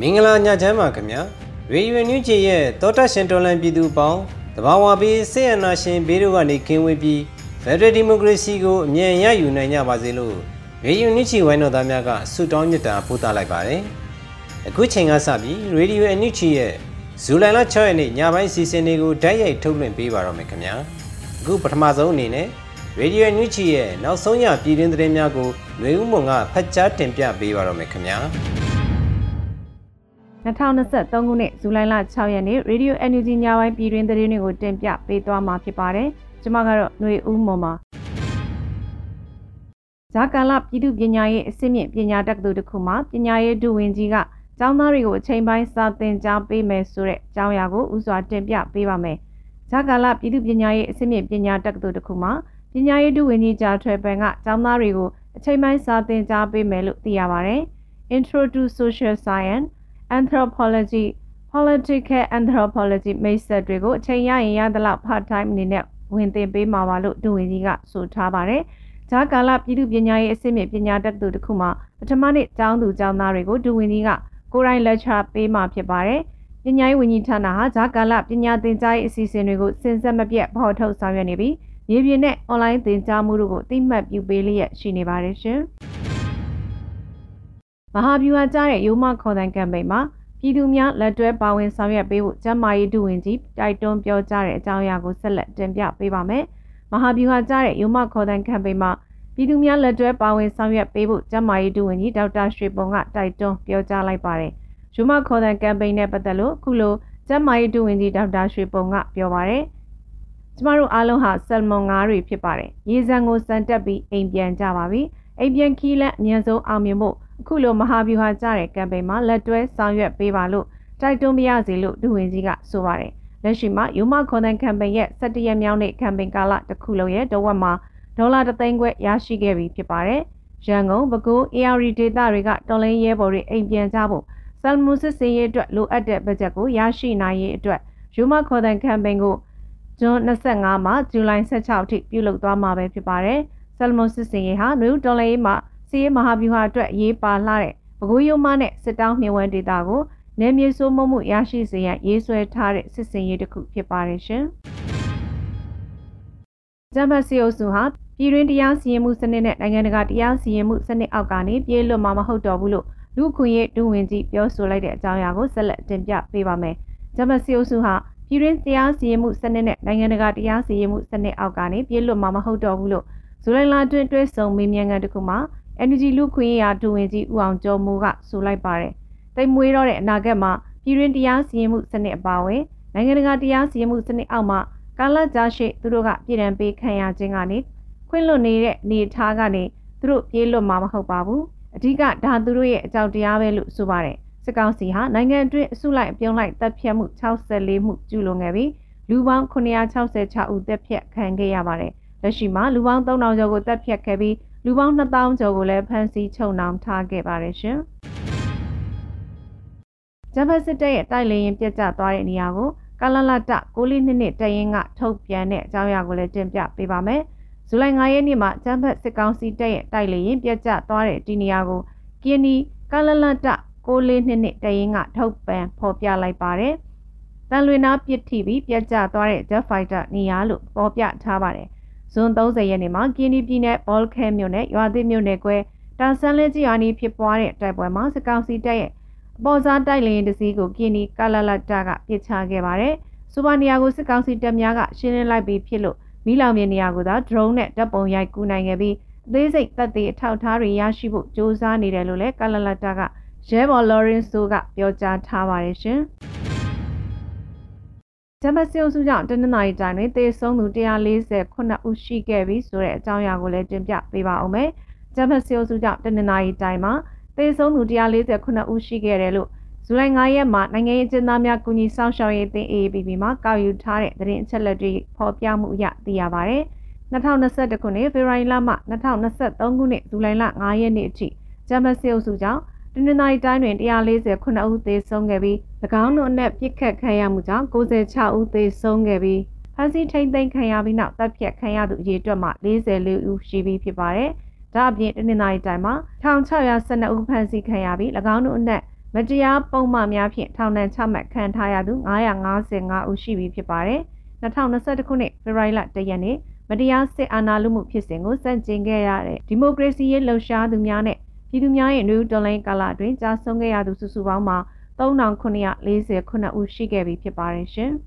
မင်္ဂလာညချမ်းပါခင်ဗျာရေရွေနူးချီရဲ့တောတရှင်တော်လန်ပြည်သူပေါင်းတဘာဝပေးဆေးရနာရှင်ဘေးတို့ကနေကင်းဝေးပြီးဖက်ဒရယ်ဒီမိုကရေစီကိုအမြန်ရယူနိုင်ကြပါစေလို့ရေရွေနူးချီဝိုင်းတော်သားများကဆုတောင်းမြတ်တာပို့သလိုက်ပါတယ်အခုချိန်ကစပြီးရေဒီယိုအန်ယူချီရဲ့ဇူလိုင်လ6ရက်နေ့ညပိုင်းစီစဉ်တွေကိုဓာတ်ရိုက်ထုတ်လွှင့်ပေးပါတော့မယ်ခင်ဗျာအခုပထမဆုံးအနေနဲ့ရေဒီယိုအန်ယူချီရဲ့နောက်ဆုံးရပြည်တွင်းသတင်းများကိုຫນွေဦးမွန်ကဖတ်ကြားတင်ပြပေးပါတော့မယ်ခင်ဗျာ 2023ခုနှစ်ဇူလိုင်လ6ရက်နေ့ Radio NUG ညပိုင်းပြည်တွင်သတင်းတွေကိုတင်ပြပေးသွားမှာဖြစ်ပါတယ်။ကျွန်မကတော့ຫນွေဦးမွန်ပါ။ဇာကာလပြည်သူပညာရေးအစစ်မြင့်ပညာတက္ကသိုလ်တစ်ခုမှာပညာရေးဒုဝန်ကြီးကကျောင်းသားတွေကိုအချိန်ပိုင်းစာသင်ကြားပေးမယ်ဆိုတဲ့အကြောင်းအရာကိုဥစွာတင်ပြပေးပါမယ်။ဇာကာလပြည်သူပညာရေးအစစ်မြင့်ပညာတက္ကသိုလ်တစ်ခုမှာပညာရေးဒုဝန်ကြီးဂျာထွယ်ပန်ကကျောင်းသားတွေကိုအချိန်ပိုင်းစာသင်ကြားပေးမယ်လို့သိရပါတယ်။ Intro to Social Science anthropology political anthropology မိတ်ဆက်တွေကိုအချိန်ရရင်ရသလောက် part time အနေနဲ့ဝင်သင်ပေးမှာပါလို့ဒုဝန်ကြီးကဆိုထားပါတယ်။ဂျာကာလပြည်သူပညာရေးအစစ်မြစ်ပညာတက္ကသိုလ်တစ်ခုမှာပထမနှစ်ကျောင်းသူကျောင်းသားတွေကိုဒုဝန်ကြီးကကိုယ်တိုင် lecture ပေးမှာဖြစ်ပါတယ်။ပညာရေးဝန်ကြီးဌာနဟာဂျာကာလပညာသင်ကြားရေးအစီအစဉ်တွေကိုစဉ်ဆက်မပြတ်ဖော်ထုတ်ဆောင်ရွက်နေပြီးရေပြင်နဲ့ online သင်ကြားမှုတို့ကိုသိမှတ်ပြုပေးလျက်ရှိနေပါတယ်ရှင်။မ ဟာဗျူဟာကျတဲ့ရိုးမခေါ်တန်ကမ်ပိန်းမှာပြည်သူများလက်တွဲပါဝင်ဆောင်ရွက်ပေးဖို့ကျန်းမာရေးဒုဝန်ကြီးတိုက်တွန်းပြောကြားတဲ့အကြောင်းအရာကိုဆက်လက်တင်ပြပေးပါမယ်။မဟာဗျူဟာကျတဲ့ရိုးမခေါ်တန်ကမ်ပိန်းမှာပြည်သူများလက်တွဲပါဝင်ဆောင်ရွက်ပေးဖို့ကျန်းမာရေးဒုဝန်ကြီးဒေါက်တာရွှေပုံကတိုက်တွန်းပြောကြားလိုက်ပါတယ်။ရိုးမခေါ်တန်ကမ်ပိန်းနဲ့ပတ်သက်လို့ခုလိုကျန်းမာရေးဒုဝန်ကြီးဒေါက်တာရွှေပုံကပြောပါတယ်။ကျမတို့အားလုံးဟာဆယ်မွန်ငါးတွေဖြစ်ပါတယ်။ရေစံကိုစံတက်ပြီးအိမ်ပြန်ကြပါပြီ။အိမ်ပြန်ခီးလက်အမြန်ဆုံးအောင်မြင်ဖို့ အခုလိုမဟာဗျူဟာကျတဲ့ကမ်ပိန်းမှာလက်တွဲဆောင်ရွက်ပေးပါလို့တိုက်တွန်းပြရစီလို့ဒုဝန်ကြီးကဆိုပါတယ်။လက်ရှိမှာယူမခွန်တန်ကမ်ပိန်းရဲ့17ရက်မြောက်နေ့ကမ်ပိန်းကာလတစ်ခုလုံးရဲ့တဝက်မှာဒေါ်လာ3သိန်းခွဲရရှိခဲ့ပြီဖြစ်ပါတယ်။ရန်ကုန်ပဲခူး AR ဒေတာတွေကတော်လိုင်းရဲဘော်တွေအိမ်ပြန်ကြဖို့ဆယ်မူစစ်စင်ရေးအတွက်လိုအပ်တဲ့ဘတ်ဂျက်ကိုရရှိနိုင်ရေးအတွက်ယူမခွန်တန်ကမ်ပိန်းကိုဇွန်25မှာဇူလိုင်16အထိပြုလုပ်သွားမှာပဲဖြစ်ပါတယ်။ဆယ်မွန်စစ်စင်ရေးဟာနယူးတော်လိုင်းမှာ စီးရဲမဟာဗျူဟာအတွက်ရေးပါလှတဲ့ပဲခူးရုံးမနဲ့စစ်တောင်းမြဝဲဒေတာကိုနယ်မြေစိုးမိုးမှုရရှိစေရန်ရေးဆွဲထားတဲ့စစ်စင်ရေးတစ်ခုဖြစ်ပါတယ်ရှင်။ဂျမတ်စီအိုစုဟာပြည်တွင်းတရားစီရင်မှုစနစ်နဲ့နိုင်ငံတကာတရားစီရင်မှုစနစ်အောက်ကနေပြေးလွတ်မှာမဟုတ်တော့ဘူးလို့လူခွင့်ရေးဒုဝန်ကြီးပြောဆိုလိုက်တဲ့အကြောင်းအရာကိုဆက်လက်တင်ပြပေးပါမယ်။ဂျမတ်စီအိုစုဟာပြည်တွင်းတရားစီရင်မှုစနစ်နဲ့နိုင်ငံတကာတရားစီရင်မှုစနစ်အောက်ကနေပြေးလွတ်မှာမဟုတ်တော့ဘူးလို့ဇူလိုင်လတွင်တွဲဆုံမေးမြန်းခန်းတစ်ခုမှာ NUG လူခွင့်ရာဒုဝန်ကြီးဦးအောင်ကျော်မိုးကဆိုလိုက်ပါတယ်။တိမ်မွေးတော့တဲ့အနာဂတ်မှာပြည်တွင်းတရားစီရင်မှုစနစ်အပါအဝင်နိုင်ငံတကာတရားစီရင်မှုစနစ်အောက်မှာကာလကြာရှည်သူတို့ကပြည်တံပေးခံရခြင်းကနေခွင့်လွတ်နေတဲ့အနေအထားကနေသူတို့ပြေးလွတ်မှာမဟုတ်ပါဘူး။အဓိကဒါသူတို့ရဲ့အကြောက်တရားပဲလို့ဆိုပါတယ်။စစ်ကောင်စီဟာနိုင်ငံအတွင်းအစုလိုက်အပြုံလိုက်တပ်ဖြတ်မှု64မှုကျူးလွန်ခဲ့ပြီးလူပေါင်း966ဦးတပ်ဖြတ်ခံခဲ့ရပါတယ်။လက်ရှိမှာလူပေါင်း3000ကျော်ကိုတပ်ဖြတ်ခဲ့ပြီး လူပေါင်း2000ကျော်ကိုလည်းဖမ်းဆီးချုပ်နှောင်ထားခဲ့ပါတယ်ရှင်။ဂျပန်စစ်တပ်ရဲ့တိုက်လေရင်ပြတ်ကျသွားတဲ့နေရာကိုကာလလတကိုလေးနှစ်နှစ်တရင်ကထုတ်ပြန်တဲ့အကြောင်းအရာကိုလည်းတင်ပြပေးပါမယ်။ဇူလိုင်9ရက်နေ့မှာဂျမ်ဘတ်စစ်ကောင်စီတပ်ရဲ့တိုက်လေရင်ပြတ်ကျသွားတဲ့ဒီနေရာကိုကီနီကာလလတကိုလေးနှစ်နှစ်တရင်ကထုတ်ပြန်ဖော်ပြလိုက်ပါတယ်။တန်လွင်နာပစ်ထိပြီးပြတ်ကျသွားတဲ့ Jet Fighter နေရာလို့ပေါ်ပြထားပါတယ်။ ဇွန်30ရက်နေ့မှာကင်းဒီပြည်နယ်ဘောလ်ခဲမြို့နယ်ရွာသစ်မြို့နယ်ကွဲတာဆန်းလဲကြီးရွာနီးဖြစ်ပွားတဲ့တိုက်ပွဲမှာစကောင်စီတပ်ရဲ့အပေါ်စားတိုက်လေရင်တစည်းကိုကင်းဒီကလလတာကပစ်ချခဲ့ပါတယ်။စူပါနီယာကိုစစ်ကောင်စီတပ်များကရှင်းလင်းလိုက်ပြီးဖြစ်လို့မိလောင်မြေနေရာကိုသာ drone နဲ့တပ်ပုံရိုက်ကူးနိုင်ခဲ့ပြီးအသေးစိတ်တပ်သေးအထောက်အထားတွေရရှိဖို့စ조사နေတယ်လို့လည်းကလလတာကရဲဘော်လော်ရင်ဆိုကပြောကြားထားပါတယ်ရှင်။ ဂျမစီယိုစုကြောင့်တနင်္လာရီတိုင်းတွင်သေဆုံးသူ148ဦးရှိခဲ့ပြီဆိုတဲ့အကြောင်းအရာကိုလည်းတင်ပြပေးပါဦးမယ်။ဂျမစီယိုစုကြောင့်တနင်္လာရီတိုင်းမှာသေဆုံးသူ148ဦးရှိခဲ့တယ်လို့ဇူလိုင်9ရက်မှာနိုင်ငံရေးအကျဉ်းသားများကူညီဆောင်ရှောက်ရေးအသင်း AAPP မှကောက်ယူထားတဲ့သတင်းအချက်အလက်တွေဖော်ပြမှုအရသိရပါဗျ။2021ခုနှစ်ဖေဖော်ဝါရီလမှ2023ခုနှစ်ဇူလိုင်လ9ရက်နေ့အထိဂျမစီယိုစုကြောင့် တနင်္လာရီတိုင်းတွင်149ဦးသေဆုံးခဲ့ပြီး၎င်းတို့အနက်ပြစ်ခတ်ခံရမှုကြောင့်96ဦးသေဆုံးခဲ့ပြီးဖမ်းဆီးထိန်းသိမ်းခံရပြီးနောက်တပ်ဖြတ်ခံရသူအရေအတွက်မှ44ဦးရှိပြီးဖြစ်ပါတယ်။ဒါအပြင်တနင်္လာရီတိုင်းမှာ1612ဦးဖမ်းဆီးခံရပြီး၎င်းတို့အနက်မတရားပုံမှန်များဖြင့်ထောင်ဒဏ်ချမှတ်ခံထားရသူ955ဦးရှိပြီဖြစ်ပါတယ်။2021ခုနှစ်ဖေဖော်ဝါရီလ1ရက်နေ့မတရားစစ်အာဏာလုမှုဖြစ်စဉ်ကိုစန့်ကျင်ခဲ့ရတဲ့ဒီမိုကရေစီရေးလှုပ်ရှားသူများနဲ့ ပြည်သူများရဲ့နယူးဒေါ်လိုင်းကာလအတွင်းကြာဆုံးခဲ့ရသူစုစုပေါင်းမှာ3949ဦးရှိခဲ့ပြီဖြစ်ပါတယ်ရှင်။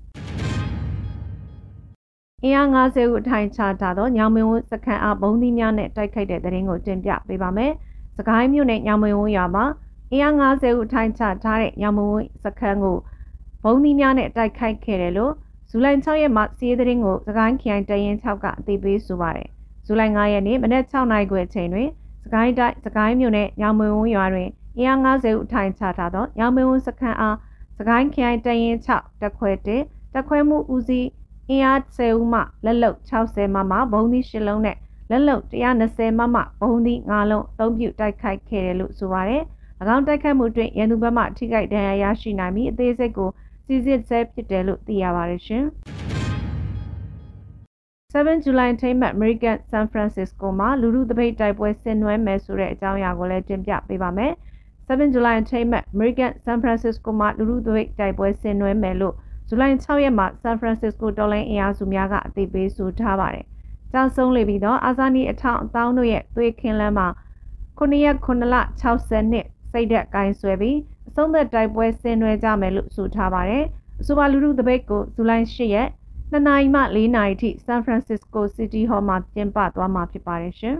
အင်အား90ဦးအထိုင်ချထားသောညောင်မင်းဝစခန်းအားဘုံသီးများနဲ့တိုက်ခိုက်တဲ့တဲ့ရင်ကိုတင်ပြပေးပါမယ်။စကိုင်းမြို့နယ်ညောင်မင်းဝရွာမှာအင်အား90ဦးအထိုင်ချထားတဲ့ညောင်မင်းဝစခန်းကိုဘုံသီးများနဲ့တိုက်ခိုက်ခဲ့တယ်လို့ဇူလိုင်6ရက်မှာစီးတဲ့ရင်ကိုစကိုင်းခရိုင်တရင်6ကအသိပေးဆိုပါတယ်။ဇူလိုင်9ရက်နေ့မနက်6နာရီခွဲအချိန်တွင် စကိုင်းတိုင်းစကိုင်းမြို့နယ်ညောင်မွေဝန်းရွာတွင်အင်အား90ဦးထိုင်ချထားသောညောင်မွေဝန်းစခန်းအားစကိုင်းခရိုင်တရင်6တက်ခွဲ1တက်ခွဲမှုဦးစီးအင်အား10ဦးမှလက်လုံ60မမဘုံသီး10လုံးနဲ့လက်လုံ120မမဘုံသီး9လုံးအသုံးပြုတိုက်ခိုက်ခဲ့တယ်လို့ဆိုပါတယ်။၎င်းတိုက်ခိုက်မှုတွင်ရန်သူဘက်မှထိခိုက်ဒဏ်ရာရရှိနိုင်ပြီးအသေးစိတ်ကိုစီစစ်ဆဲဖြစ်တယ်လို့သိရပါတယ်ရှင်။ 7 July ထိမ့်မှတ် American San Francisco မှာလူလူတပိတ်တိုက်ပွဲဆင်နွှဲမယ်ဆိုတဲ့အကြောင်းအရာကိုလည်းတင်ပြပေးပါမယ်။7 July ထိမ့်မှတ် American San Francisco မှာလူလူတပိတ်တိုက်ပွဲဆင်နွှဲမယ်လို့ဇူလိုင်6ရက်မှာ San Francisco တော်လိုင်းအင်အားစုများကအသိပေးဆိုထားပါတယ်။ကြောင်ဆုံးလေပြီးတော့အာဇာနီအထောင်အသောင်းတို့ရဲ့သွေးခင်းလန်းမှာ9ရက်9လ60နှစ်စိတ်သက်ကိုင်းဆွဲပြီးအဆုံးသက်တိုက်ပွဲဆင်နွှဲကြမယ်လို့ဆိုထားပါတယ်။အဆိုပါလူလူတပိတ်ကိုဇူလိုင်8ရက် 2နာရီမှ4နာရီထိ San Francisco City Hall မှာကျင်းပသွားမှာဖြစ်ပါတယ်ရှင်။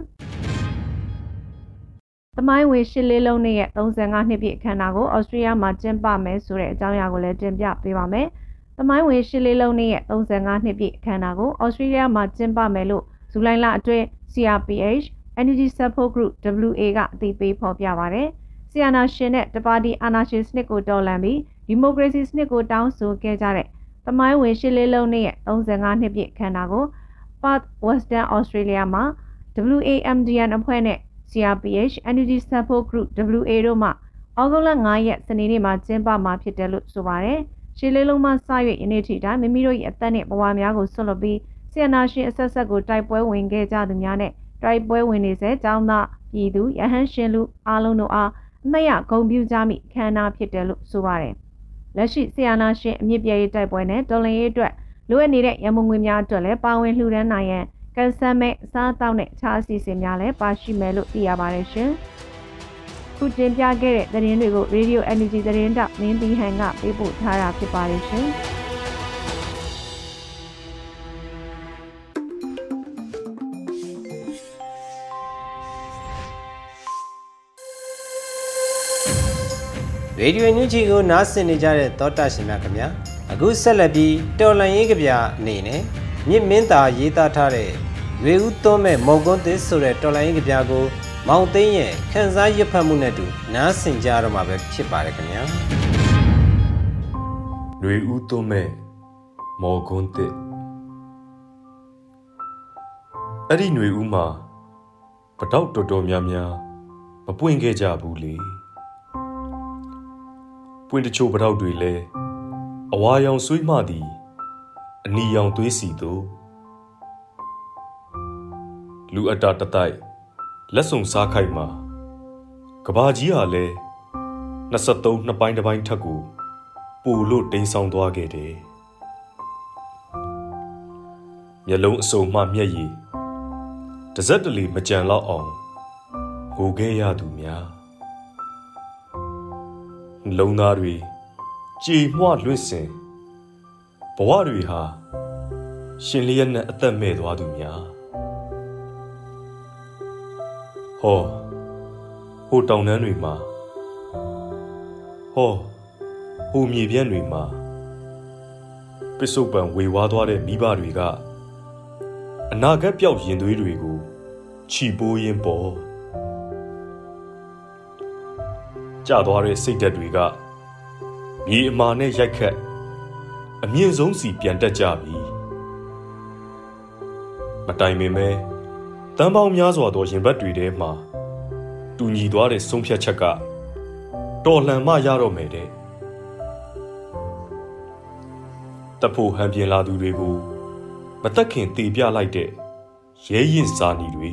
သမိုင်းဝင်ရှစ်လေးလုံးနဲ့ရဲ့35နှစ်ပြည့်အခမ်းအနားကိုဩစတြေးလျမှာကျင်းပမယ်ဆိုတဲ့အကြောင်းအရာကိုလည်းတင်ပြပေးပါမယ်။သမိုင်းဝင်ရှစ်လေးလုံးနဲ့ရဲ့35နှစ်ပြည့်အခမ်းအနားကိုဩစတြေးလျမှာကျင်းပမယ်လို့ဇူလိုင်လအတွင်း CRPH Energy Support Group WA ကအသိပေးဖော်ပြပါရတယ်။ဆီယနာရှင်နဲ့တပါတီအာနာရှင်စနစ်ကိုတော်လှန်ပြီးဒီမိုကရေစီစနစ်ကိုတောင်းဆိုခဲ့ကြတဲ့ သမိုင်းဝင်ရှစ်လေးလုံးနဲ့35နှစ်ပြည့်ခန္ဓာကို Perth Western Australia မှာ WAMDN အဖွဲ့နဲ့ CRPH Energy Support Group WA တို့မှဩဂုတ်လ9ရက်စနေနေ့မှာကျင်းပမှာဖြစ်တယ်လို့ဆိုပါတယ်။ရှစ်လေးလုံးမှစ၍ယနေ့ထိတိုင်မိမိတို့ရဲ့အသက်နဲ့ဘဝများကိုဆွတ်လွတ်ပြီးဆီယနာရှင်အဆက်ဆက်ကိုတိုက်ပွဲဝင်ခဲ့ကြသူများနဲ့တိုက်ပွဲဝင်နေစေကြောင်းသားပြည်သူရဟန်းရှင်လူအားလုံးတို့အားအမတ်ရဂုဏ်ပြုကြမိခမ်းနားဖြစ်တယ်လို့ဆိုပါတယ်။ လက်ရှိဆီယနာရှင်အမြင့်ပြည့်ရေးတိုက်ပွဲနဲ့တော်လင်ရေးအတွက်လိုအပ်နေတဲ့ရမုံငွေများအတွက်လည်းပါဝင်လှူဒန်းနိုင်ရန်ကန်ဆယ်မဲ့အစားအသောက်နဲ့အခြားအစီအစဉ်များလည်းပါရှိမယ်လို့သိရပါတယ်ရှင်။ခုတင်ပြခဲ့တဲ့သတင်းတွေကို Radio Energy သတင်းတောက်မင်းတီဟန်ကပေးပို့ထားတာဖြစ်ပါတယ်ရှင်။ Radio NUG ကိုနားဆင်နေကြတဲ့သောတာရှင်များခင်ဗျာအခုဆက်လက်ပြီးတော်လန်ရေးကြပြအနေနဲ့မြင့်မင်းသားရေးသားထားတဲ့ရွေဦးသွန်းမဲ့မုံကွန်းသစ်ဆိုတဲ့တော်လန်ရေးကြပြကို မောင်သိန်းရဲ့ခန်းစားရဖတ်မှုနဲ့တူနားဆင်ကြတော့မှာပဲဖြစ်ပါတယ်ခင်ဗျာရွေဦးသွန်းမဲ့မော်ကွန်းသစ်အဲ့ဒီຫນွေဦးမှာပတောက်တော်တော်များများမပွင့်ခဲ့ကြဘူးလေ ပွင့်တချို့ပထောက်တွေလည်းအဝါရောင်ဆွေးမှသည်အနီရောင်သွေးစီသို့လူအတာတတိုက်လက်ဆုံစားခိုက်မှာကဘာကြီးဟာလဲ23နှစ်ပိုင်းတစ်ပိုင်းထက်ကိုပိုလို့တိမ်ဆောင်သွားခဲ့တယ်မျက်လုံးအစုံမှမျက်ရည်တစက်တလီမကြံတော့အောင်ဟိုခဲ့ရသူများ လုံသားတွေကြည်မွလွင့်စင်ဘဝတွေဟာရှင်လျက်နဲ့အသက်မဲ့သွားသူများဟောဟိုတောင်တန်းတွေမှာဟောဟိုမြေပြန့်တွေမှာပစ္စုပန်ဝေဝါးသွားတဲ့မိဘတွေကအနာဂတ်ပြောက်ရင်သွေးတွေကိုခြိပိုးရင်းပေါ် ကြသွားတဲ့စိတ်ဓာတ်တွေကမြေအမာနဲ့ရိုက်ခတ်အမြင့်ဆုံးစီပြန်တက်ကြပြီမတိုင်ပင်ပဲတန်ပေါင်းများစွာသောရင်ဘတ်တွေထဲမှာတူညီသွားတဲ့ဆုံးဖြတ်ချက်ကတော်လှန်မှရတော့မယ်တဲ့တဖို့ဟန်ပြင်လာသူတွေကိုမတက်ခင်တေပြလိုက်တဲ့ရဲရင်စာနီတွေ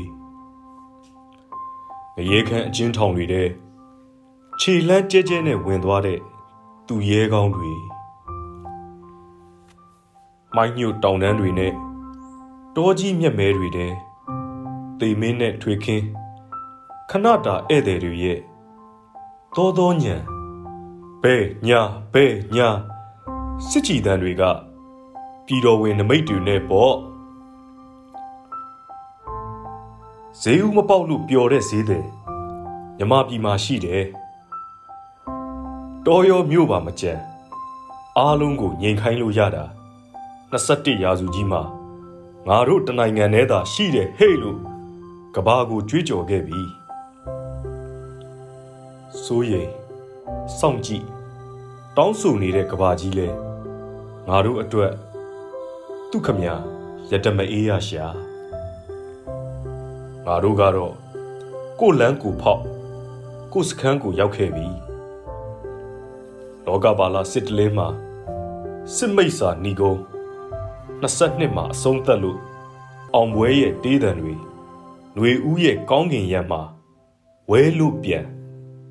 ငရေခမ်းအချင်းထောင်တွေတဲ့ ခြေလန်းကျဲကျဲနဲ့ဝင်သွားတဲ့သူရဲကောင်းတွေမိုင်းညို့တောင်တန်းတွေနဲ့တောကြီးမြက်မဲတွေတဲ့တေမင်းနဲ့ထွေခင်းခဏတာဧည့်သည်တွေရဲ့သောသောညံဘဲညာဘဲညာစစ်ကြည်တန်းတွေကပြည်တော်ဝင်နမိတ်တွေနဲ့ပေါ့ဈေးဦးမပေါက်လို့ပျော်တဲ့ဈေးတယ်မြမပြည်မှာရှိတယ် တော်ရောမြို့ပါမကြံအားလုံးကိုငြိမ်ခိုင်းလို့ရတာ21ရာစုကြီးမှာငါတို့တနိုင်ငံထဲသာရှိတယ်ဟဲ့လို့ကဘာကိုကြွေးကြော်ခဲ့ပြီစိုးရိမ်စောင့်ကြည့်တောင်းဆိုနေတဲ့ကဘာကြီးလဲငါတို့အတွက်သူခမရတမအေးရရှာငါတို့ကတော့ကိုလန်းကိုဖောက်ကိုစခန်းကိုရောက်ခဲ့ပြီ လောကပါလာစစ်တလင်းမှာစစ်မိတ်စာဏီကုန်း22မှာအဆုံးသက်လို့အောင်ပွဲရဲ့တေးတံတွေຫນွေဦးရဲ့ကောင်းကင်ရံမှာဝဲလို့ပြန်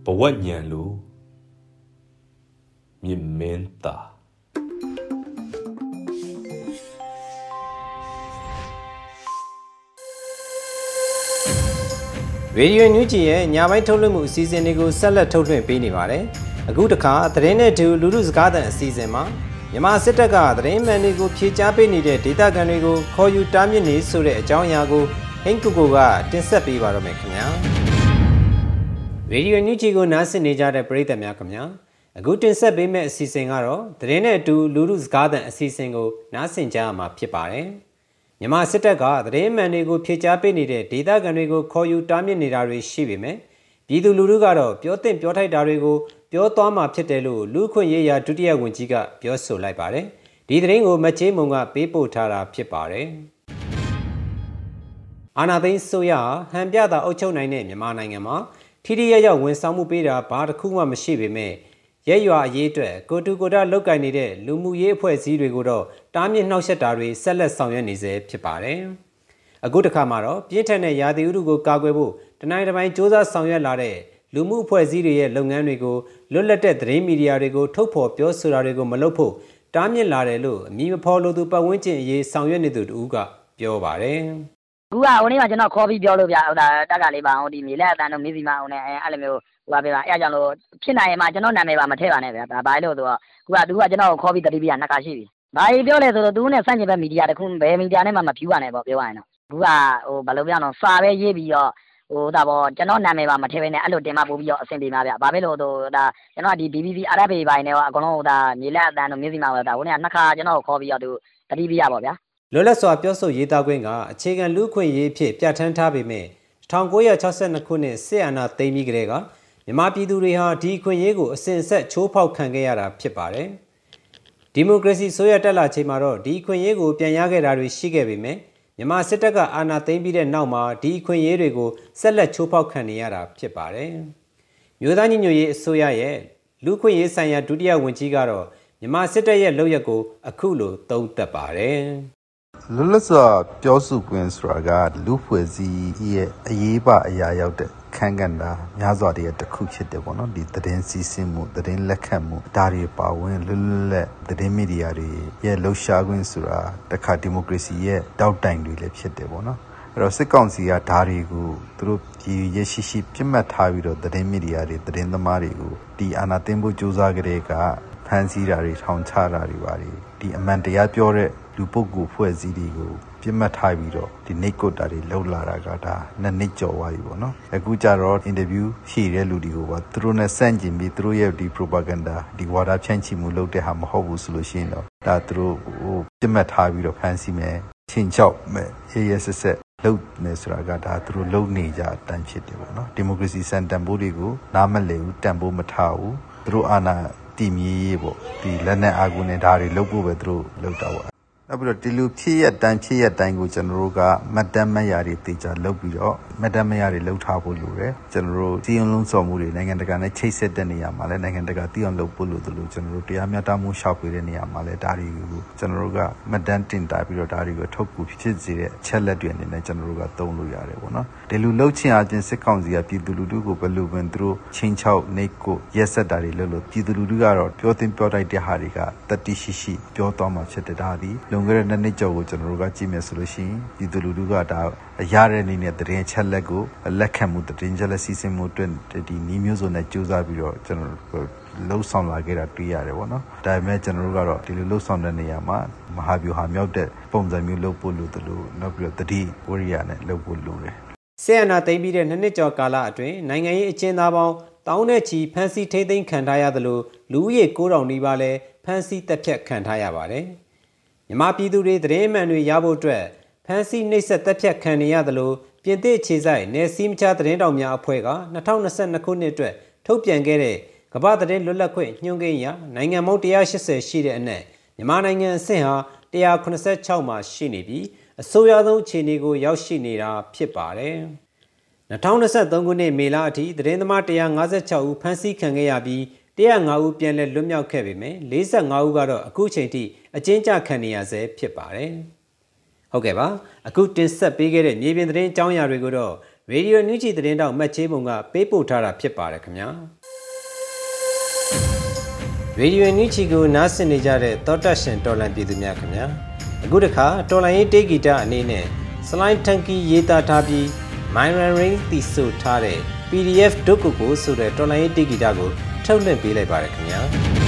ဘဝညံလို့မြင်မင်းသားရေဒီယိုညူဂျီရဲ့ညပိုင်းထုတ်လွှင့်မှုအစီအစဉ်တွေကိုဆက်လက်ထုတ်လွှင့်ပေးနေပါတယ်။ အခုတခါသတင်းနဲ့တူလူလူစကားသံအစီအစဉ်မှာမြန်မာစစ်တပ်ကသတင်းမှန်တွေကိုဖြေကြားပေးနေတဲ့ဒေသခံတွေကိုခေါ်ယူတားမြစ်နေဆိုတဲ့အကြောင်းအရာကိုဟိန်းကူကိုကတင်ဆက်ပေးပါတော့မယ်ခင်ဗျာ။ရေဒီယိုညူဂျီကိုနားဆင်နေကြတဲ့ပရိသတ်များခင်ဗျာ။အခုတင်ဆက်ပေးမယ့်အစီအစဉ်ကတော့သတင်းနဲ့အတူလူလူစကားသံအစီအစဉ်ကိုနားဆင်ကြရမှာဖြစ်ပါတယ်။မြန်မာစစ်တပ်ကသတင်းမှန်တွေကိုဖြေကြားပေးနေတဲ့ဒေသခံတွေကိုခေါ်ယူတားမြစ်နေတာတွေရှိပေမဲ့ ပြည်သူလူထုကတော့ပြောသင့်ပြောထိုက်တာတွေကိုပြောသွားမှာဖြစ်တယ်လို့လူခွင့်ရေးရာဒုတိယဝန်ကြီးကပြောဆိုလိုက်ပါတယ်။ဒီသတင်းကိုမချေးမုံကပေးပို့ထားတာဖြစ်ပါတယ်။အာနာသိန်းဆိုရဟန်ပြတာအုပ်ချုပ်နိုင်တဲ့မြန်မာနိုင်ငံမှာထိထိရရဝန်ဆောင်မှုပေးတာဘာတစ်ခုမှမရှိပေမဲ့ရဲရွာအရေးအတွက်ကိုတူကိုတာလောက်ကင်နေတဲ့လူမှုရေးအဖွဲ့အစည်းတွေကိုတော့တားမြစ်နှောက်ယှက်တာတွေဆက်လက်ဆောင်ရွက်နေစေဖြစ်ပါတယ်။ အခုတစ်ခါမှာတော့ပြင်းထန်တဲ့ရာသီဥတုကိုကာကွယ်ဖို့တနိုင်တစ်ပိုင်းစ조사ဆောင်ရွက်လာတဲ့လူမှုအဖွဲ့အစည်းတွေရဲ့လုပ်ငန်းတွေကိုလွတ်လပ်တဲ့သတင်းမီဒီယာတွေကိုထုတ်ဖော်ပြောဆိုတာတွေကိုမလုပ်ဖို့တားမြစ်လာတယ်လို့အမည်မဖော်လို့သူပတ်ဝန်းကျင်အရေးဆောင်ရွက်နေသူတူကပြောပါတယ်။အခုကဟိုနေ့ကကျွန်တော်ခေါ်ပြီးပြောလို့ဗျာဟိုဒါတက်ကလေးပါဟိုဒီမြေလက်အတန်းတို့မြေစီမအောင်နဲ့အဲ့လိုမျိုးဟိုပါပြပါအဲ့အကြောင်းလို့ဖြစ်နိုင်ရင်မှကျွန်တော်နာမည်ပါမထည့်ပါနဲ့ဗျာဒါဘာလို့ဆိုတော့ခုကသူကကျွန်တော်ကိုခေါ်ပြီးတတိပိယနှစ်ခါရှိပြီဘာကြီးပြောလဲဆိုတော့သူနဲ့စန့်ကျင်ဘက်မီဒီယာတခုဘယ်မီဒီယာနဲ့မှမဖြူပါနဲ့ပေါ့ပြောရရင်တော့ ခုကဟိုဘယ်လိုပြောအောင်စာပဲရေးပြီးတော့ဟိုဒါပေါ့ကျွန်တော်နာမည်ပါမထည့်ဘဲနဲ့အဲ့လိုတင်မပို့ပြီးတော့အဆင်ပြေမှာဗျဘာဖြစ်လို့ဆိုဒါကျွန်တော်ဒီ BBC RFA ဘိုင်းနဲ့ကအကုန်လုံးဟိုဒါမြေလက်အတန်းတို့မြစီမာပဲဒါဟိုနေ့ကနှစ်ခါကျွန်တော်ကိုခေါ်ပြီးတော့သူတတိပိယပေါ့ဗျာလွတ်လပ်စွာပြောဆိုရေးသားခွင့်ကအခြေခံလူ့ခွင့်ရေးဖြစ်ပြဋ္ဌာန်းထားပေမဲ့1962ခုနှစ်စစ်အာဏာသိမ်းပြီးကတည်းကမြန်မာပြည်သူတွေဟာဒီခွင့်ရေးကိုအစဉ်ဆက်ချိုးဖောက်ခံခဲ့ရတာဖြစ်ပါတယ်။ဒီမိုကရေစီဆိုရတက်လာချိန်မှာတော့ဒီခွင့်ရေးကိုပြန်ရခဲ့တာတွေရှိခဲ့ပေမဲ့ မြန်မာစစ်တပ်ကအာဏာသိမ်းပြီးတဲ့နောက်မှာဒီခွင့်ရေးတွေကိုဆက်လက်ချိုးဖောက်ခံနေရတာဖြစ်ပါတယ်။မြို့သားညီညွတ်ရေးအစိုးရရဲ့လူခွင့်ရေးဆိုင်ရာဒုတိယဝန်ကြီးကတော့မြန်မာစစ်တပ်ရဲ့လုပ်ရက်ကိုအခုလိုသုံးသပ်ပါတယ်။လွတ်လပ်စွာပြောဆိုခွင့်ဆိုတာကလူဖွဲ့စည်းရဲ့အရေးပါအရာရောက်တဲ့ ခန်းကဏ္ဍများစွာတည်းတစ်ခုဖြစ်တယ်ပေါ့နော်ဒီသတင်းစီးဆင်းမှုသတင်းလက်ခံမှုဒါတွေပါဝင်လွတ်လပ်လက်သတင်းမီဒီယာတွေရဲ့လှုပ်ရှားခွင့်ဆိုတာတခါဒီမိုကရေစီရဲ့တောက်တိုင်တွေလည်းဖြစ်တယ်ပေါ့နော်အဲ့တော့စစ်ကောင်စီကဓာတွေကိုသူတို့ပြည်ရရှိရှိပြစ်မှတ်ထားပြီးတော့သတင်းမီဒီယာတွေသတင်းသမားတွေကိုဒီအာဏာသိမ်းဖို့ကြိုးစားကြတဲ့ကဖမ်းဆီးတာတွေထောင်ချတာတွေပါတယ်ဒီအမှန်တရားပြောတဲ့ လူပုဂ္ဂိုလ်ဖွဲ့စည်းတွေကိုပြစ်မှတ်ထားပြီးတော့ဒီနေကုတ်တာတွေလှုပ်လာတာကဒါနှစ်နှစ်ကျော်သွားပြီပေါ့နော်အခုကျတော့အင်တာဗျူးဖြည့်တဲ့လူတွေကိုပါသူတို့နဲ့ဆန့်ကျင်ပြီးသူတို့ရဲ့ဒီ propaganda ဒီဝါဒဖြန့်ချိမှုလုပ်တဲ့ဟာမဟုတ်ဘူးဆိုလို့ရှိရင်တော့ဒါသူတို့ဟိုပြစ်မှတ်ထားပြီးတော့ဖမ်းဆီးမယ်ချင်းချောက်မယ်ရေးရဆက်ဆက်လုပ်နေဆိုတာကဒါသူတို့လုပ်နေကြအတန်းဖြစ်တယ်ပေါ့နော်ဒီမိုကရေစီစံတန်ဖိုးတွေကိုနားမလည်ဘူးတန်ဖိုးမထားဘူးသူတို့အာဏာတည်မြဲရေးပေါ့ဒီလက်နက်အာဂုနဲ့ဒါတွေလုပ်ဖို့ပဲသူတို့လုပ်တာပေါ့ နောက်ပြီးတော့ဒီလူဖြစ်ရတိုင်းဖြစ်ရတိုင်းကိုကျွန်တော်တို့ကမတ်တမ်းမရတွေတေချာလုပ်ပြီးတော့မတ်တမ်းမရတွေလှုပ်ထားဖို့လိုတယ်ကျွန်တော်တို့စီရင်လုံးစော်မှုတွေနိုင်ငံတကာနဲ့ချိတ်ဆက်တဲ့နေရာမှာလည်းနိုင်ငံတကာတည်အောင်လုပ်ဖို့လိုတယ်လို့ကျွန်တော်တို့တရားမျှတမှုရှောက်ပေးတဲ့နေရာမှာလည်းဒါတွေကိုကျွန်တော်တို့ကမတ်တမ်းတင်တာပြီးတော့ဒါတွေကိုထုတ်ကူဖြစ်စေတဲ့အချက်လက်တွေအနေနဲ့ကျွန်တော်တို့ကသုံးလို့ရတယ်ပေါ့နော်ဒီလူလှုပ်ချင်အချင်းစစ်ကောင်စီကပြည်သူလူထုကိုဘယ်လိုပင်သူတို့ချင်းချောက်နေကိုရက်ဆက်တာတွေလုပ်လို့ပြည်သူလူထုကတော့ပြောတင်ပြောတိုက်တဲ့ဟာတွေကတတိရှိရှိပြောသွားမှဖြစ်တဲ့ဒါသည်လွန်ခဲ့တဲ့နှစ်နှစ်ကျော်ကိုကျွန်တော်တို့ကကြည့်မယ်ဆိုလို့ရှိရင်ပြည်သူလူထုကဒါရတဲ့အနေနဲ့တရင်ချက်လက်ကိုလက်ခံမှုတရင်ချက်လက်စီစဉ်မှုအတွက်ဒီနီးမျိုးစုံနဲ့ကြိုးစားပြီးတော့ကျွန်တော်တို့လှုပ်ဆောင်လာခဲ့တာတွေ့ရတယ်ပေါ့နော်ဒါပေမဲ့ကျွန်တော်တို့ကတော့ဒီလိုလှုပ်ဆောင်တဲ့နေရာမှာမဟာဗျူဟာမြောက်တဲ့ပုံစံမျိုးလှုပ်ဖို့လိုတယ်လို့နောက်ပြီးတော့တတိဝရိယနဲ့လှုပ်ဖို့လိုတယ်ဆီယနာသိမ်းပြီးတဲ့နှစ်နှစ်ကျော်ကာလအတွင်းနိုင်ငံရေးအကျဉ်းသားပေါင်းတောင်းတဲ့ချီဖမ်းဆီးထိသိမ်းခံထားရသလိုလူဦးရေ9000နီးပါးလည်းဖမ်းဆီးတပ်ဖြတ်ခံထားရပါတယ်။ မြမပြည်သူတွေသတင်းအမှန်တွေရဖို့အတွက်ဖမ်းဆီးနှိပ်စက်တပ်ဖြတ်ခံနေရသလိုပြင်သစ်ခြေဆိုင်နယ်စည်းမခြားသတင်းတောင်များအဖွဲ့က2022ခုနှစ်အတွက်ထုတ်ပြန်ခဲ့တဲ့ကမ္ဘာသတင်းလွတ်လပ်ခွင့်ညွှန်ကိန်းအရနိုင်ငံပေါင်း180ရှိတဲ့အနက်မြန်မာနိုင်ငံအဆင့်ဟာ186မှာရှိနေပြီးအဆိုးရွားဆုံးအခြေအနေကိုရောက်ရှိနေတာဖြစ်ပါတယ်။2023ခုနှစ်မေလအထိသတင်းသမား156ဦးဖမ်းဆီးခံခဲ့ရပြီး 105ဦးပြန်လည်လွတ်မြောက်ခဲ့ပေမဲ့45ဦးကတော့အခုချိန်ထိအကျဉ်းချခံနေရဆဲဖြစ်ပါတယ်။ဟုတ်ကဲ့ပါအခုတင်ဆက်ပေးခဲ့တဲ့မြေပြင်သတင်းအကြောင်းအရာတွေကိုတော့ရေဒီယိုနူးချီသတင်းတောက်မတ်ချေးပုံကပေးပို့ထားတာဖြစ်ပါတယ်ခင်ဗျာရေဒီယိုနူးချီကိုနားဆင်နေကြတဲ့တောတက်ရှင်တော်လန်ပြည်သူများခင်ဗျာအခုတခါတော်လန်ရေးတေးဂီတအနေနဲ့စလိုင်းထန်ကီရေးသားထားပြီး Myron Ring တီဆိုထားတဲ့ PDF ဒုတ်ကုကိုဆိုတဲ့တော်လန်ရေးတေးဂီတကို ထုတ်လွှင့်ပေးလိုက်ပါရခင်ဗျာ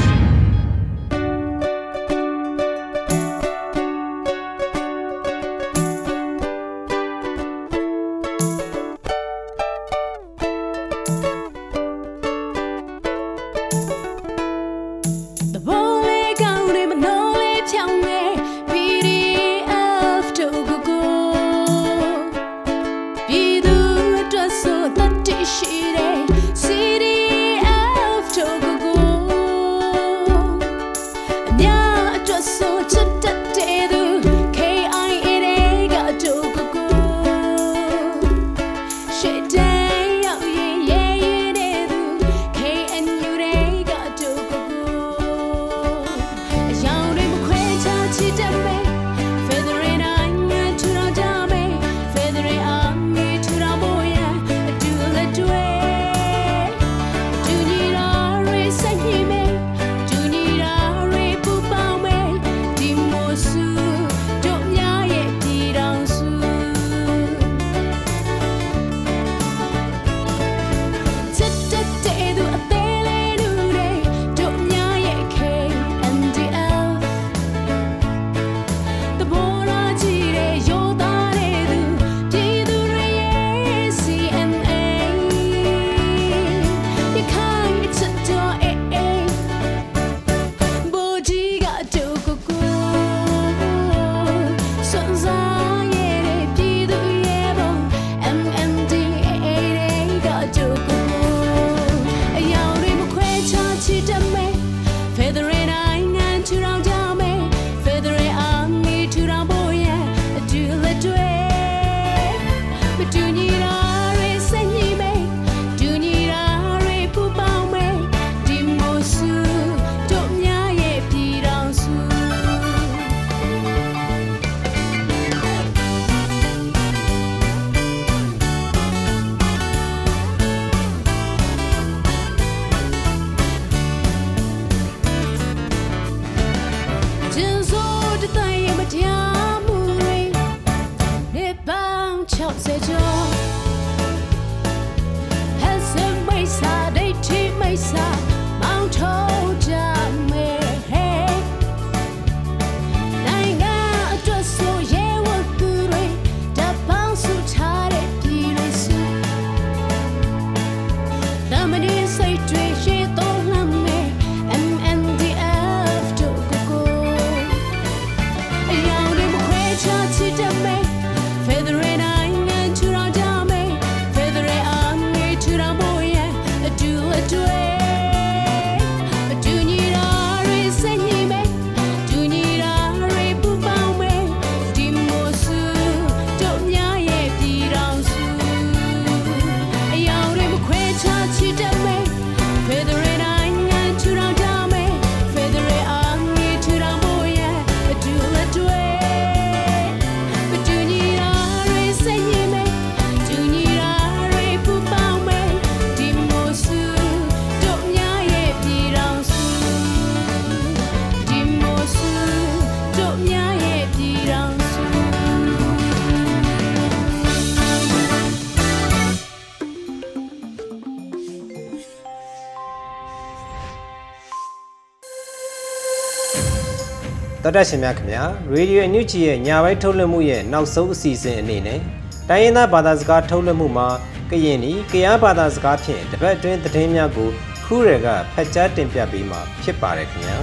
တော်တက်ရှင်များခင်ဗျာရေဒီယိုအန်ယူဂျီရဲ့ညာဘက်ထုတ်လွှင့်မှုရဲ့နောက်ဆုံးအစီအစဉ်အနေနဲ့တိုင်းရင်းသားဘာသာစကားထုတ်လွှင့်မှုမှာကရင်နီကရားဘာသာစကားဖြင့်တပတ်အတွင်းသတင်းများကိုခူးရယ်ကဖတ်ကြားတင်ပြပေးမှာဖြစ်ပါတယ်ခင်ဗျာ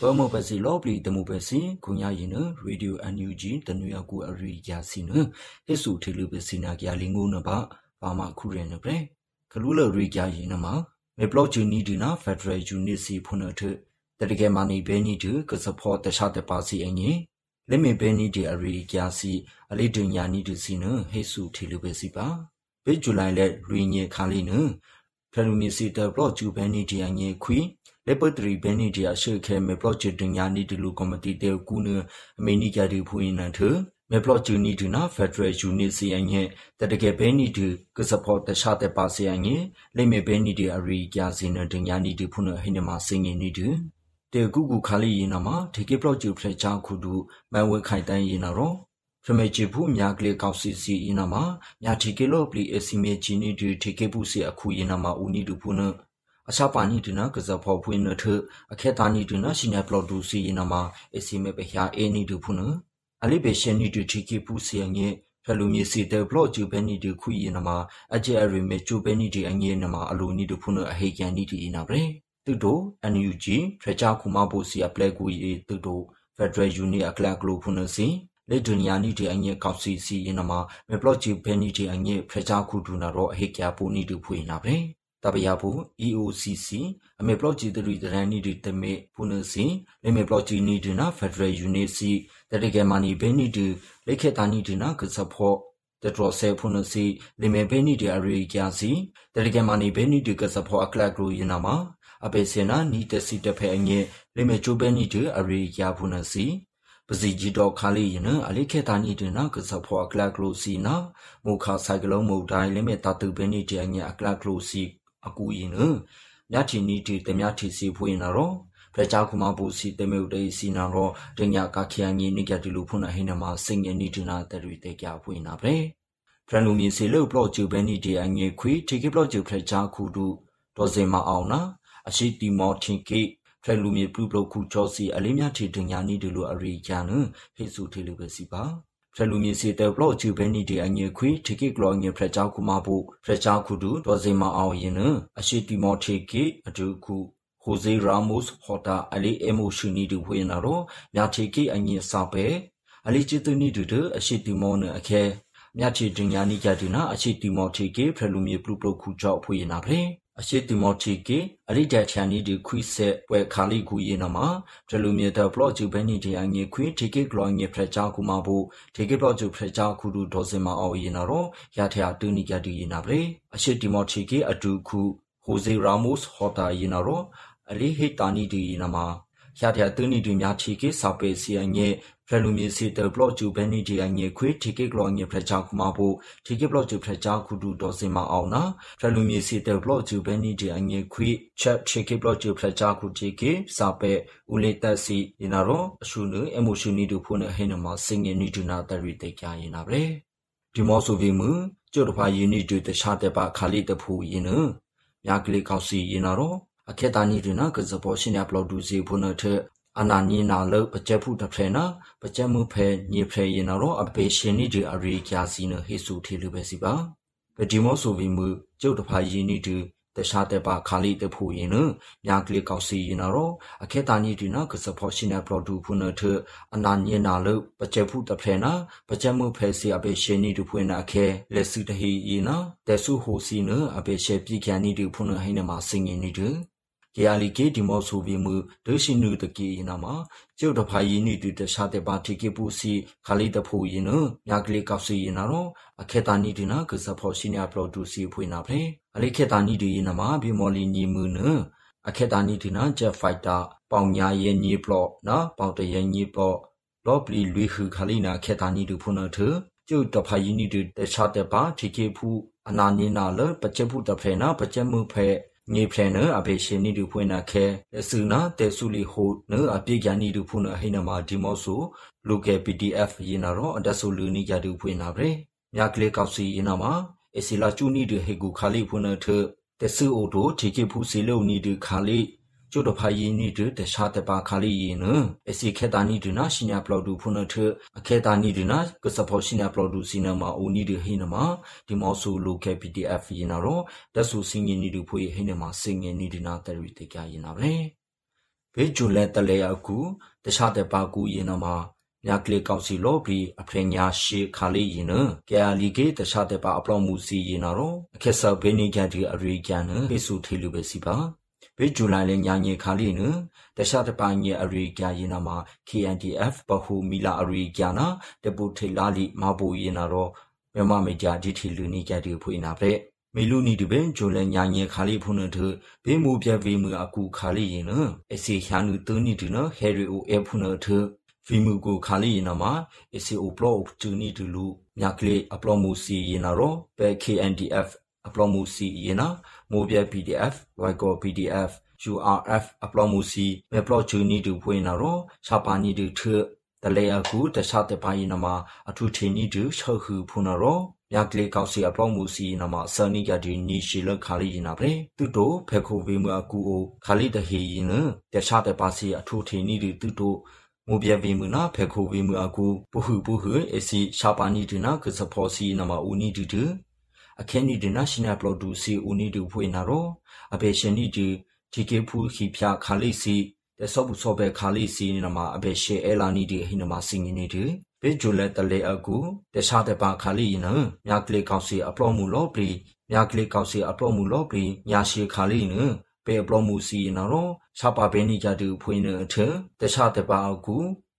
ဘောမပစီလောပလီတမှုပစီခုညာရင်နရေဒီယိုအန်ယူဂျီတနွေအကူအရိယာစီနဟစ်စုထေလူပစီနာကြလင်းငုံနပါ ဘာမခုရနပရကလူလရိကြရင်နမှာမေဘလော့ဂျူနီဒီနာဖက်ဒရယ်ယူနစ်စီဖုန်ထတတကယ်မနီဘဲနီတူကစဖောတခြားတပါစီအငင်းလက်မေဘဲနီဒီအရိကြစီအလေးတင်ညာနီတူစီနဟစ်စုထေလူပစီပါဘေဂျူလိုင်လက်ရီညေခါလီနဖရလူမီစီတဘလော့ဂျူဘဲနီဒီအငင်းခွီလေပတရီဘဲနီဒီအရှိခဲမေဘလော့ဂျူတင်ညာနီတူလူကော်မတီတေကူနအမေနီကြဒီဖူရင်နန်ထ မေဘလော့ဂျူနီဒူနာဖက်ဒရယ်ယူနစ်စီအငဲတတကယ်ဘဲနီဒူကစဖောတခြားတဲ့ပါစီအငဲလိမေဘဲနီဒီအရီကြစင်နတင်ညာနီဒူဖုနဟိနမစင်ငင်းနီဒူတေကူကူခါလီရင်နမှာထေကေဘလော့ဂျူဖလက်ချာခုဒူမန်ဝဲခိုင်တန်းရင်နော်ဖမေချီဘူးမြာကလေးကောက်စီစီရင်နမှာမြာထေကေလော့ပလီအစီမေချီနီဒူထေကေဘူးစီအခုရင်နမှာဦးနီဒူဖုနအစာပါနီဒနာကစားဖို့ဖွင့်နထအခေတာနီဒနာရှင်နပလော့ဒူစီရင်နမှာအစီမေပဟယာအေနီဒူဖုန အလိဘေရှင်နီတူချီကီပူစီယငေဖလူမီစီတေဘလော့ဂျူဘဲနီတူခွီယနမှာအကျဲအရီမေဂျူဘဲနီတီအငေနမှာအလိုနီတူဖုနအဟေကန်နီတီနာဗရေတူတို NUG ဖရချာခုမဘိုစီအပလက်ကူရီတူတိုဖက်ဒရယ်ယူနီအကလကလိုဖုနစီလေဒုနီယာနီတီအငေကောက်စီစီယနမှာမေဘလော့ဂျူဘဲနီတီအငေဖရချာခုဒူနာတော့အဟေကျပူနီတူဖွေနာဗရေတပယဘူး EOCC အမေဘလော့ဂျီတရီတရန်နီဒီတမေဖုန်စီလေမေဘလော့ဂျီနီဒီနာဖက်ဒရယ်ယူနီစီ တရကေမနီဘဲနီဒီလေခေတာနီဒီနာကစဖောတဒရဆေဖုန်စီလေမေဘဲနီဒီအရီကျာစီတရကေမနီဘဲနီဒီကစဖောအကလကရူယနာမအပေစနာနီတစီတဖဲအငဲလေမေချိုဘဲနီဒီအရီကျာဖုန်စီပစီဂျီတော့ခါလေးယနအလေးခေတာနီဒနာကစဖောအကလကလိုစီနာမုခါဆိုင်ကလုံးမုတ်တိုင်းလေမေတာတူဘဲနီဒီအငဲအကလကလိုစီအကူရင်နမြချီနီတီတမြချီစီဖွင့်နာရော ဖရချာခုမပူစီတမေုတေစီနာရောတညာကခ ्या ညီနိကတီလူဖုနာဟိနမစင်ငနီတနာတရီတေကြဖွင့်နာပဲဖရန်လူမီစီလုပလော့ဂျူဘဲနီတီအငေခွေတီကေပလော့ဂျူဖရချာခုဒူဒေါ်စင်မအောင်နာအရှိတီမော်တင်ကေဖရလူမီပလူပလော့ခုချောစီအလေးမြချီတညာနီဒီလူအရိကျန်ဟေစုထေလူပဲစီပါဖရလူမီစီတေဘလော့ဂျူဘဲနီဒီအငေခွေတီကေကလောငေဖရချာခုမဘူဖရချာခုဒူဒေါ်စင်မအောင်ရင်နအရှိတီမော်တီကေအတူခု ဟိုဇေရာမိုစ်ဟော်တာအလီအမိုရှင်နီဒူဝေနာရောမြာတီကေအငေစာပဲအလီချီတနီဒူဒအရှိတီမောနအခဲမြတ်ချီတင်ညာနိကြတူနာအရှိတီမောတီကေဖရလူမီပလူပလုခုကြောက်ဖွေနာပဲအရှိတီမောတီကေအရိဒချန်နီဒီခွိဆက်ဝဲခါလီကူယေနမှာဖရလူမီတဘလော့ဂျူဘဲနီဒီအငေခွိတီကေဂလောငေဖရချာကူမဘူတီကေဘလော့ဂျူဖရချာကူဒူဒေါ်စင်မအော်ယေနာရောရထယာတူနီကြတူယေနာပဲအရှိတီမောတီကေအတူခုဟိုဇေရာမိုစ်ဟော်တာယေနာရော အလီဟိတာနီဒီယေနာမှာရထယာတူနီဒီများချီကေစာပေစီအငေဖရလူမီစီတဘလော့ဂျူဘဲနီဒီအငေခွေတီကေဂလောငေဖရချာကူမဘူတီကေဘလော့ဂျူဖရချာကူဒူဒေါ်စင်မအော်နာဖရလူမီစီတဘလော့ဂျူဘဲနီဒီအငေခွေချက်တီကေဘလော့ဂျူဖရချာကူတီကေစာပေဦးလေတက်စီယေနာရောအရှုနအမိုရှူနီဒူဖုန်ဟေနမစင်ငေနီဒူနာတရီတေကြယေနာပဲဒီမောဆိုဗီမူကျို့တဖာယင်းနီဒူတခြားတဲ့ပါခါလီတဖူယင်းနမြာကလေးကောက်စီယေနာရော အခေတာနီဒူနာကစပေါ်ရှင်ရပလော့ဒူစီဖုန်ထအနာနီနာလပကြက်ဖုတဖဲနာပကြက်မှုဖဲညေဖဲရင်တော့အပေရှင်နီဒီအရိကျာစီနဟေစုထေလူပဲစီပါပဒီမောဆိုဗီမူကျုပ်တဖာယင်းနီဒီတခြားတဲ့ပါခါလီတဖူရင်နမြာကလေးကောက်စီရင်တော့အခေတာနီဒီနာကစဖောရှင်နာပလော့ဒူဖုနထအနာနီနာလပကြက်ဖုတဖဲနာပကြက်မှုဖဲစီအပေရှင်နီဒီဖွင့်နာခဲလက်စုတဟီရင်နာတဲဆုဟိုစီနအပေရှေပြကန်နီဒီဖုနဟိနမှာစင်ငင်နီဒီ ကေယာလီကေဒီမောဆိုဗီမူဒိုရှိနုတကေယနာမှာကျုပ်တဖာယင်းနီတူတခြားတဲ့ပါတီကေပူစီခါလီတဖူယင်းနမြကလေးကောက်စီယနာတော့အခေတာနီဒီနာကစဖောရှိညာပလော့တူစီဖွေနာဖလေအလေးခေတာနီဒီယနာမှာဘီမော်လီညီမူနအခေတာနီဒီနာဂျက်ဖိုက်တာပေါင်ညာရဲ့ညီပလော့နော်ပေါင်တရဲ့ညီပလော့လော့ပလီလွေခူခါလီနာခေတာနီဒူဖုန်ထကျုပ်တဖာယင်းနီတူတခြားတဲ့ပါတီကေဖူအနာနီနာလပချက်ဖူတဖဲနာပချက်မှုဖဲ ငေဖလနအဘေရှင်နီဒူဖွင့်နာခဲလက်စုနာတဲဆုလီဟိုနအပြေကြနီဒူဖွင့်နာဟိနမာဒီမောဆိုလူကေ PDF ယနာရောအဒဆူလူနီကြဒူဖွင့်နာဗရေမြကလေးကောက်စီယနာမှာအစီလာချူနီဒီဟေကူခါလီဖုန်ထတဆူအိုတိုထေကေဖူစီလုံနီဒီခါလီ ကျို့တဖာယင်းနီတရှာတပါခါလီယင်းနအစီခေတာနီဒနာရှင်ညာပလော်ဒူဖုန်ထအခေတာနီဒနာကစဖောရှင်ညာပလော်ဒူစီနမာအိုနီဒီဟိနမာဒီမောဆူလိုကေ PDF ယင်းနာရောတဆူစင်းယင်းနီဒီဖွေဟိနမာစင်းယင်းနီဒီနာတရီတေကယင်းနာပဲဘေဂျူလက်တလေအကူတခြားတဲ့ပါကူရင်တော့မှာမြကလေးကောက်စီလို့ပြီးအဖရညာရှေခါလေးရင်နကဲအလီကေတခြားတဲ့ပါအပလောမှုစီရင်တော့အခက်ဆာဘေနီကန်ဒီအရိကန်နပိစုထေလူပဲစီပါ ဘေဂျူလိုင်လေညာညေခါလေးနတခြားတဲ့ပါညေအရိကန်ရင်တော့မှာ KNDF ဘဟုမီလာအရိကန်နာတပူထေလာလီမဘူရင်တော့မြန်မာမေဂျာဒီထီလူနီကြတီဖွေးနာပဲမေလူနီတပင်ဂျိုလညာညေခါလီဖုန်ထဘေမူပြဗေမူအကူခါလီရင်နအစီချာနုတူနီတူနဟေရီအိုအဖုန်ထဗီမူကိုခါလီရင်နမှာအစီအိုပလော့ချူနီတူလူမြကလေးအပလော့မူစီရင်နာရောပဲ KNDF အပလော့မူစီရင်နာမိုးပြ PDF ဝိုင်ကော PDF URF အပလော့မူစီမေပလော့ချူနီတူဖွင့်နာရောရှာပါနီတူထတလေအခုတခြားတပိုင်းနမှာအထူးထင်းနီတူချောခုဖုန်နာရောမြကလေးကောက်စီအပလော့မှုစီနမဆနီကဒီနီရှိလခါလီနာပဲတူတိုဖေခိုဝေမအကူအိုခါလီတဟီရင်တခြားတဲ့ပါစီအထူးထင်းနီတူတိုမူပြဝေမနာဖေခိုဝေမအကူပဟုပဟုအစီရှာပါနီဒနာကစဖောစီနမဦးနီတူတူ အခင်းနီဒနာရှင်နာပလော့ဒူစီဦးနီတူဖွေနာရောအဘေရှင်နီတူဒီကေဖူခိဖျာခါလီစီတဲ့ဆော့ဘူးဆော့ဘဲခါလီစီနမအဘေရှေအဲလာနီဒီဟိနမစင်ငင်းနီတူပေဂျူလက်တလေအကူတခြားတဲ့ပါခါလီနမြကလေးကောက်စီအပလော့မှုလောပလီမြကလေးကောက်စီအပလော့မှုလောပလီညာရှိခါလီနပေအပလော့မှုစီနော်ရှာပါပဲနေကြတူဖွင့်နေအထတခြားတဲ့ပါအကူ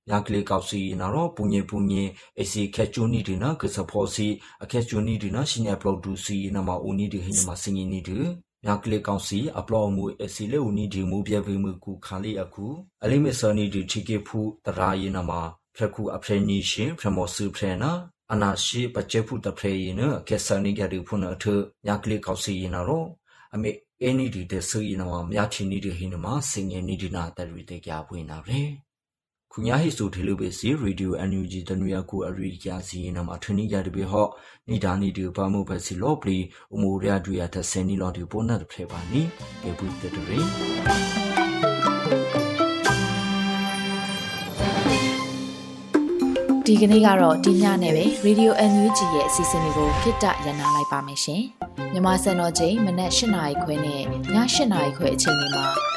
မြကလေးကောက်စီနော်ပူညင်ပူညင်အစီခက်ချူနီဒီနာကစဖောစီအခက်ချူနီဒီနာရှင်ရပလော့ဒူစီနမဦးနီဒီဟိနမစင်နီဒီမြကလေးကောင်စီအပလော့မှုအစီလေဦးနီဒီမူပြဝေမှုကူခါလီအခုအလိမစနီဒီချီကေဖူတရာယနမှာဖရခုအဖရနီရှင်ဖရမောစုဖရနာအနာရှိပချက်ဖုတဖရရင်နကေဆာနိကြရဖုနာထညာကလေးကောက်စီရင်တော့အမေအင်းဒီတဲ့ဆူရင်တော့မြချီနီဒီဟင်းမှာစင်ငယ်နီဒီနာတရီတဲ့ကြပွင့်နာပဲခုညာဟိဆိုထေလူပဲစီရေဒီယို အန်ယူဂျီတနွေကူအရီကြာစီနမှာထွနီကြတပေဟော့နီဒါနီဒီဘာမိုပဲစီလော့ပလီအမိုရယာဒူယာသဆယ်နီလော်ဒီပိုနတ်ဖလေပါနီပေပူတတရီဒီကနေ့ကတော့ဒီညနဲ့ပဲ Radio NUG ရဲ့အစီအစဉ်လေးကိုခਿੱတရနာလိုက်ပါမယ်ရှင်။မြမစံတော်ချိန်မနက်၈နာရီခွဲနဲ့ည၈နာရီခွဲအချိန်တွေမှာ